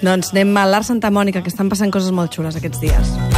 Doncs anem a l'Art Santa Mònica, que estan passant coses molt xules aquests dies.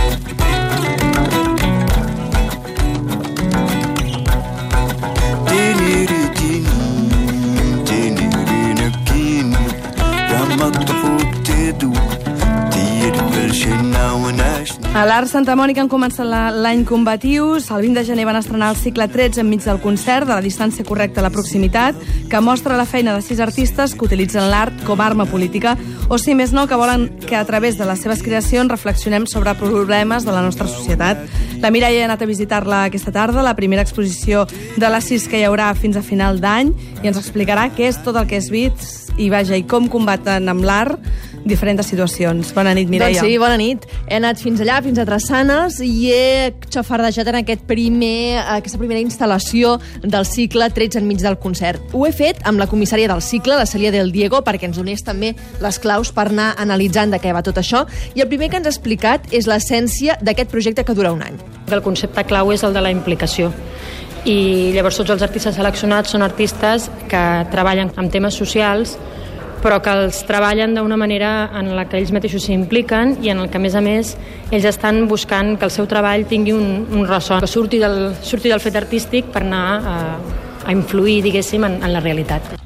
A l'Art Santa Mònica han començat l'any combatius. El 20 de gener van estrenar el cicle 13 enmig del concert, de la distància correcta a la proximitat, que mostra la feina de sis artistes que utilitzen l'art com a arma política, o si més no, que volen que a través de les seves creacions reflexionem sobre problemes de la nostra societat. La Mireia ha anat a visitar-la aquesta tarda, la primera exposició de les sis que hi haurà fins a final d'any, i ens explicarà què és tot el que és vist i, vaja, i com combaten amb l'art diferents situacions. Bona nit, Mireia. Doncs sí, bona nit. He anat fins allà, fins a Trassanes, i he xafardejat en aquest primer, aquesta primera instal·lació del cicle 13 enmig del concert. Ho he fet amb la comissària del cicle, la Celia del Diego, perquè ens donés també les claus per anar analitzant de què va tot això. I el primer que ens ha explicat és l'essència d'aquest projecte que dura un any. El concepte clau és el de la implicació i llavors tots els artistes seleccionats són artistes que treballen amb temes socials però que els treballen d'una manera en la que ells mateixos s'impliquen i en el que, a més a més, ells estan buscant que el seu treball tingui un, un ressò, que surti del, surti del fet artístic per anar a, a influir, diguéssim, en, en la realitat.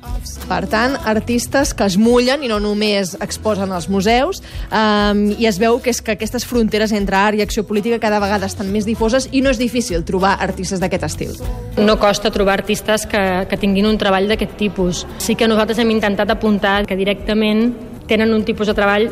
Per tant, artistes que es mullen i no només exposen als museus, um, i es veu que és que aquestes fronteres entre art i acció política cada vegada estan més difoses i no és difícil trobar artistes d'aquest estil. No costa trobar artistes que, que tinguin un treball d'aquest tipus. Sí que nosaltres hem intentat apuntar que directament tenen un tipus de treball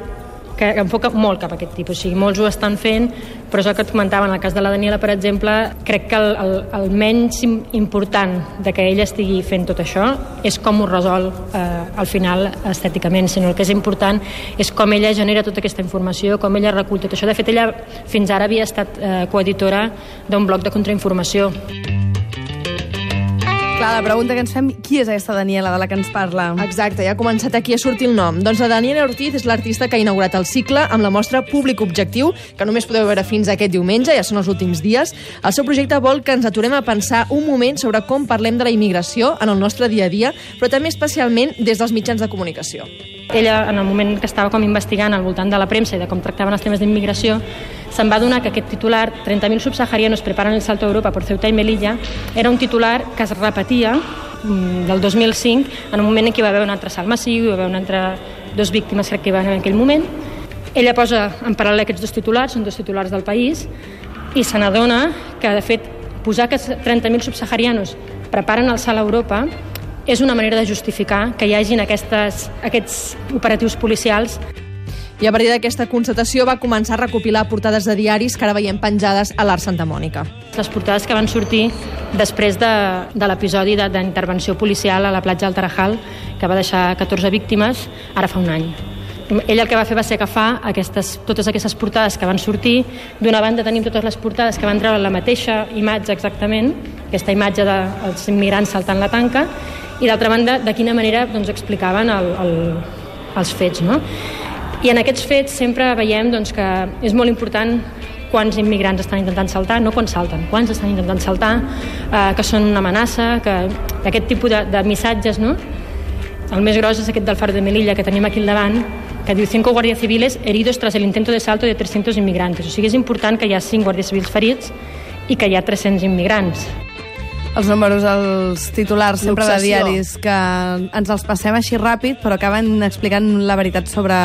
que enfoca molt cap a aquest tipus. O sigui, molts ho estan fent, però és el que et comentava, en el cas de la Daniela, per exemple, crec que el, el, el menys important de que ella estigui fent tot això és com ho resol eh, al final estèticament, sinó el que és important és com ella genera tota aquesta informació, com ella recull tot això. De fet, ella fins ara havia estat eh, coeditora d'un bloc de contrainformació. Clar, la pregunta que ens fem, qui és aquesta Daniela de la que ens parla? Exacte, ja ha començat aquí a sortir el nom. Doncs la Daniela Ortiz és l'artista que ha inaugurat el cicle amb la mostra Públic Objectiu, que només podeu veure fins aquest diumenge, ja són els últims dies. El seu projecte vol que ens aturem a pensar un moment sobre com parlem de la immigració en el nostre dia a dia, però també especialment des dels mitjans de comunicació. Ella, en el moment que estava com investigant al voltant de la premsa i de com tractaven els temes d'immigració, se'n va donar que aquest titular, 30.000 subsaharianos preparan el salto a Europa por Ceuta i Melilla, era un titular que es repetia mm, del 2005, en un moment en què hi va haver un altre salt massiu, hi va haver un altre, dos víctimes crec que hi va en aquell moment. Ella posa en paral·lel aquests dos titulars, són dos titulars del país, i se n'adona que, de fet, posar que 30.000 subsaharianos preparen el salt a Europa és una manera de justificar que hi hagin aquestes, aquests operatius policials i a partir d'aquesta constatació va començar a recopilar portades de diaris que ara veiem penjades a l'Art Santa Mònica. Les portades que van sortir després de, de l'episodi d'intervenció policial a la platja del Tarajal, que va deixar 14 víctimes, ara fa un any. Ell el que va fer va ser agafar aquestes, totes aquestes portades que van sortir. D'una banda tenim totes les portades que van treure la mateixa imatge exactament, aquesta imatge dels immigrants saltant la tanca, i d'altra banda, de quina manera doncs, explicaven el, el, els fets. No? I en aquests fets sempre veiem doncs, que és molt important quants immigrants estan intentant saltar, no quan salten, quants estan intentant saltar, eh, que són una amenaça, que aquest tipus de, de missatges, no? El més gros és aquest del Faro de Melilla que tenim aquí al davant, que diu cinco guardias civiles heridos tras el intento de salto de 300 inmigrantes. O sigui, és important que hi ha cinc guàrdies civils ferits i que hi ha 300 immigrants els números, els titulars sempre de diaris, que ens els passem així ràpid, però acaben explicant la veritat sobre,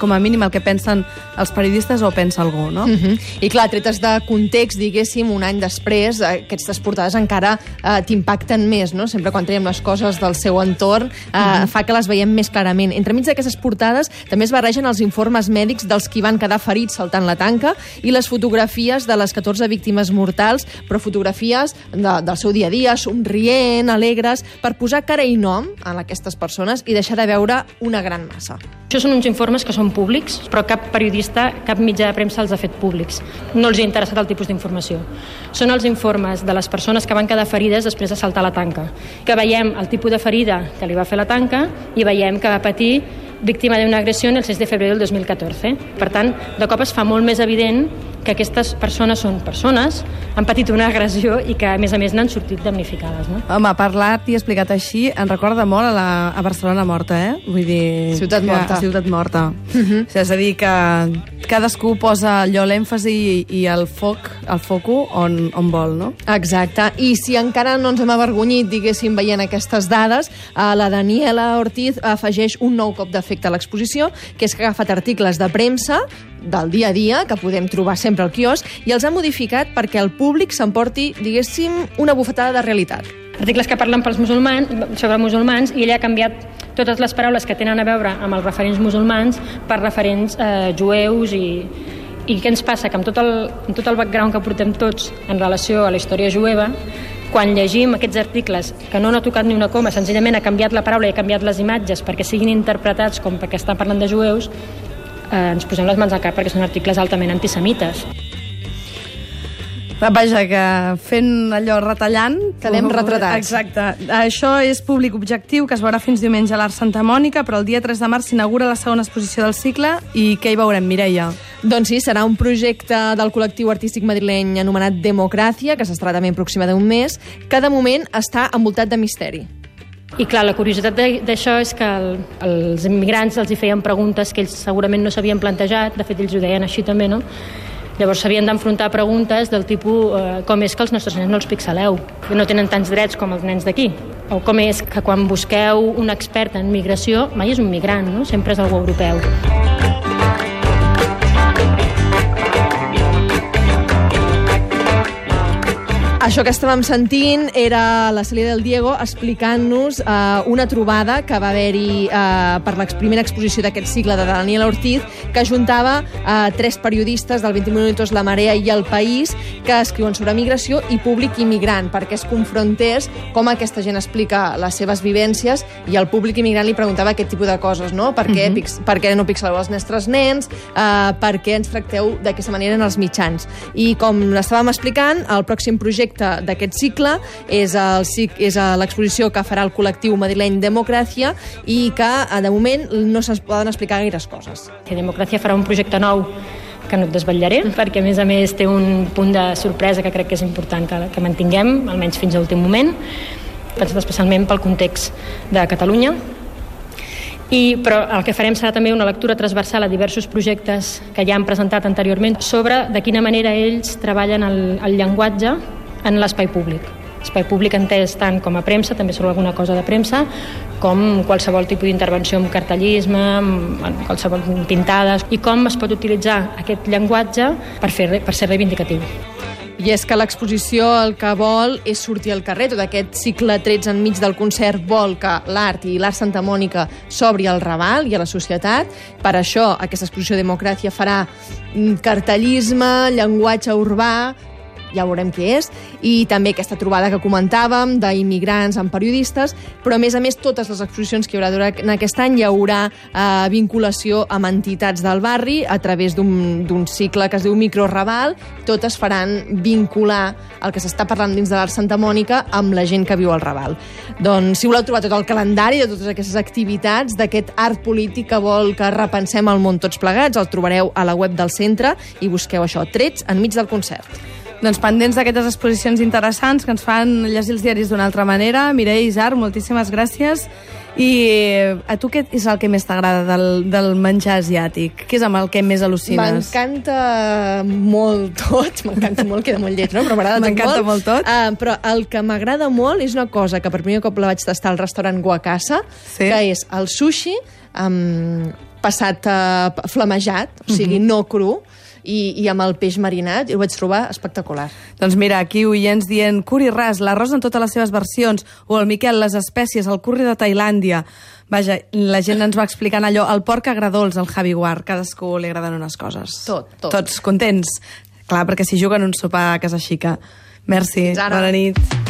com a mínim, el que pensen els periodistes o pensa algú, no? Mhm. -huh. I clar, tretes de context, diguéssim, un any després, aquestes portades encara eh, t'impacten més, no? Sempre quan traiem les coses del seu entorn, eh, mhm. -huh. fa que les veiem més clarament. Entremig d'aquestes portades també es barregen els informes mèdics dels qui van quedar ferits saltant la tanca i les fotografies de les 14 víctimes mortals, però fotografies de, del seu dia a dia dia, somrient, alegres, per posar cara i nom a aquestes persones i deixar de veure una gran massa. Això són uns informes que són públics, però cap periodista, cap mitjà de premsa els ha fet públics. No els ha interessat el tipus d'informació. Són els informes de les persones que van quedar ferides després de saltar la tanca. Que veiem el tipus de ferida que li va fer la tanca i veiem que va patir víctima de una agresión el 6 de febrero del 2014. Per tant, de cop es fa molt més evident que aquestes persones són persones, han patit una agressió i que, a més a més, n'han sortit damnificades. No? Home, parlat i explicat així em recorda molt a, la, a Barcelona morta, eh? Vull dir... Ciutat que- morta. Ciutat morta. Uh -huh. És a dir, que cadascú posa allò l'èmfasi i, i el foc, el foco on, on vol, no? Exacte, i si encara no ens hem avergonyit, diguéssim, veient aquestes dades, eh, la Daniela Ortiz afegeix un nou cop d'efecte a l'exposició, que és que ha agafat articles de premsa del dia a dia, que podem trobar sempre al quiosc, i els ha modificat perquè el públic s'emporti, diguéssim, una bufetada de realitat. Articles que parlen pels musulmans, sobre musulmans i ella ha canviat totes les paraules que tenen a veure amb els referents musulmans per referents eh, jueus i, i què ens passa? Que amb tot, el, amb tot el background que portem tots en relació a la història jueva, quan llegim aquests articles que no n'ha tocat ni una coma, senzillament ha canviat la paraula i ha canviat les imatges perquè siguin interpretats com perquè estan parlant de jueus, eh, ens posem les mans al cap perquè són articles altament antisemites. Vaja, que fent allò retallant... Quedem retratats. Exacte. Això és públic objectiu, que es veurà fins diumenge a l'Art Santa Mònica, però el dia 3 de març s'inaugura la segona exposició del cicle i què hi veurem, Mireia? Doncs sí, serà un projecte del col·lectiu artístic madrileny anomenat Democràcia, que s'estarà també pròxima d'un mes, que de moment està envoltat de misteri. I clar, la curiositat de- d'això és que el, els immigrants els hi feien preguntes que ells segurament no s'havien plantejat, de fet ells ho deien així també, no? Llavors s'havien d'enfrontar preguntes del tipus eh, com és que els nostres nens no els pixeleu, que no tenen tants drets com els nens d'aquí, o com és que quan busqueu un expert en migració mai és un migrant, no? sempre és algú europeu. Això que estàvem sentint era la Celia del Diego explicant-nos eh, una trobada que va haver-hi eh, per la primera exposició d'aquest cicle de Daniel Ortiz que juntava eh, tres periodistes del 20 Minutos, La Marea i El País que escriuen sobre migració i públic immigrant perquè es confrontés com aquesta gent explica les seves vivències i el públic immigrant li preguntava aquest tipus de coses, no? Per què, uh -huh. per què no pixeleu els nostres nens? Eh, per què ens tracteu d'aquesta manera en els mitjans? I com estàvem explicant, el pròxim projecte d'aquest cicle és el és l'exposició que farà el col·lectiu madrileny Democràcia i que, eh, de moment, no se'ns poden explicar gaires coses. Que Democràcia farà un projecte nou que no et desvetllaré, perquè a més a més té un punt de sorpresa que crec que és important que, que mantinguem, almenys fins a l'últim moment, pensat especialment pel context de Catalunya. I, però el que farem serà també una lectura transversal a diversos projectes que ja han presentat anteriorment sobre de quina manera ells treballen el, el llenguatge en l'espai públic. Espai públic entès tant com a premsa, també sobre alguna cosa de premsa, com qualsevol tipus d'intervenció amb cartellisme, amb amb qualsevol pintades, i com es pot utilitzar aquest llenguatge per, fer, per ser reivindicatiu. I és que l'exposició el que vol és sortir al carrer. Tot aquest cicle 13 enmig del concert vol que l'art i l'art Santa Mònica s'obri al Raval i a la societat. Per això aquesta exposició Democràcia farà mm, cartellisme, llenguatge urbà, ja veurem què és, i també aquesta trobada que comentàvem d'immigrants amb periodistes, però a més a més totes les exposicions que hi haurà durant aquest any hi haurà eh, vinculació amb entitats del barri a través d'un cicle que es diu Microraval, totes faran vincular el que s'està parlant dins de l'Art Santa Mònica amb la gent que viu al Raval. Doncs si voleu trobar tot el calendari de totes aquestes activitats, d'aquest art polític que vol que repensem el món tots plegats, el trobareu a la web del centre i busqueu això, trets enmig del concert. Doncs pendents d'aquestes exposicions interessants que ens fan llegir els diaris d'una altra manera. Mireia Isar, moltíssimes gràcies. I eh, a tu què és el que més t'agrada del, del menjar asiàtic? Què és amb el que més al·lucines? M'encanta molt tot, m'encanta molt, queda molt lleig, no? però m'agrada tot M'encanta molt tot. Uh, però el que m'agrada molt és una cosa que per primer cop la vaig tastar al restaurant Guacasa, Sí. que és el sushi um, passat uh, flamejat, o sigui, Mhm. no cru, i, i amb el peix marinat, i ho vaig trobar espectacular. Doncs mira, aquí oients dient curri ras, l'arròs en totes les seves versions, o el Miquel, les espècies, el curri de Tailàndia. Vaja, la gent ens va explicant allò, el porc agradols, el Javi Guard, cadascú li agraden unes coses. Tot, tot. Tots contents. Clar, perquè si juguen un sopar a casa xica. Merci, bona nit.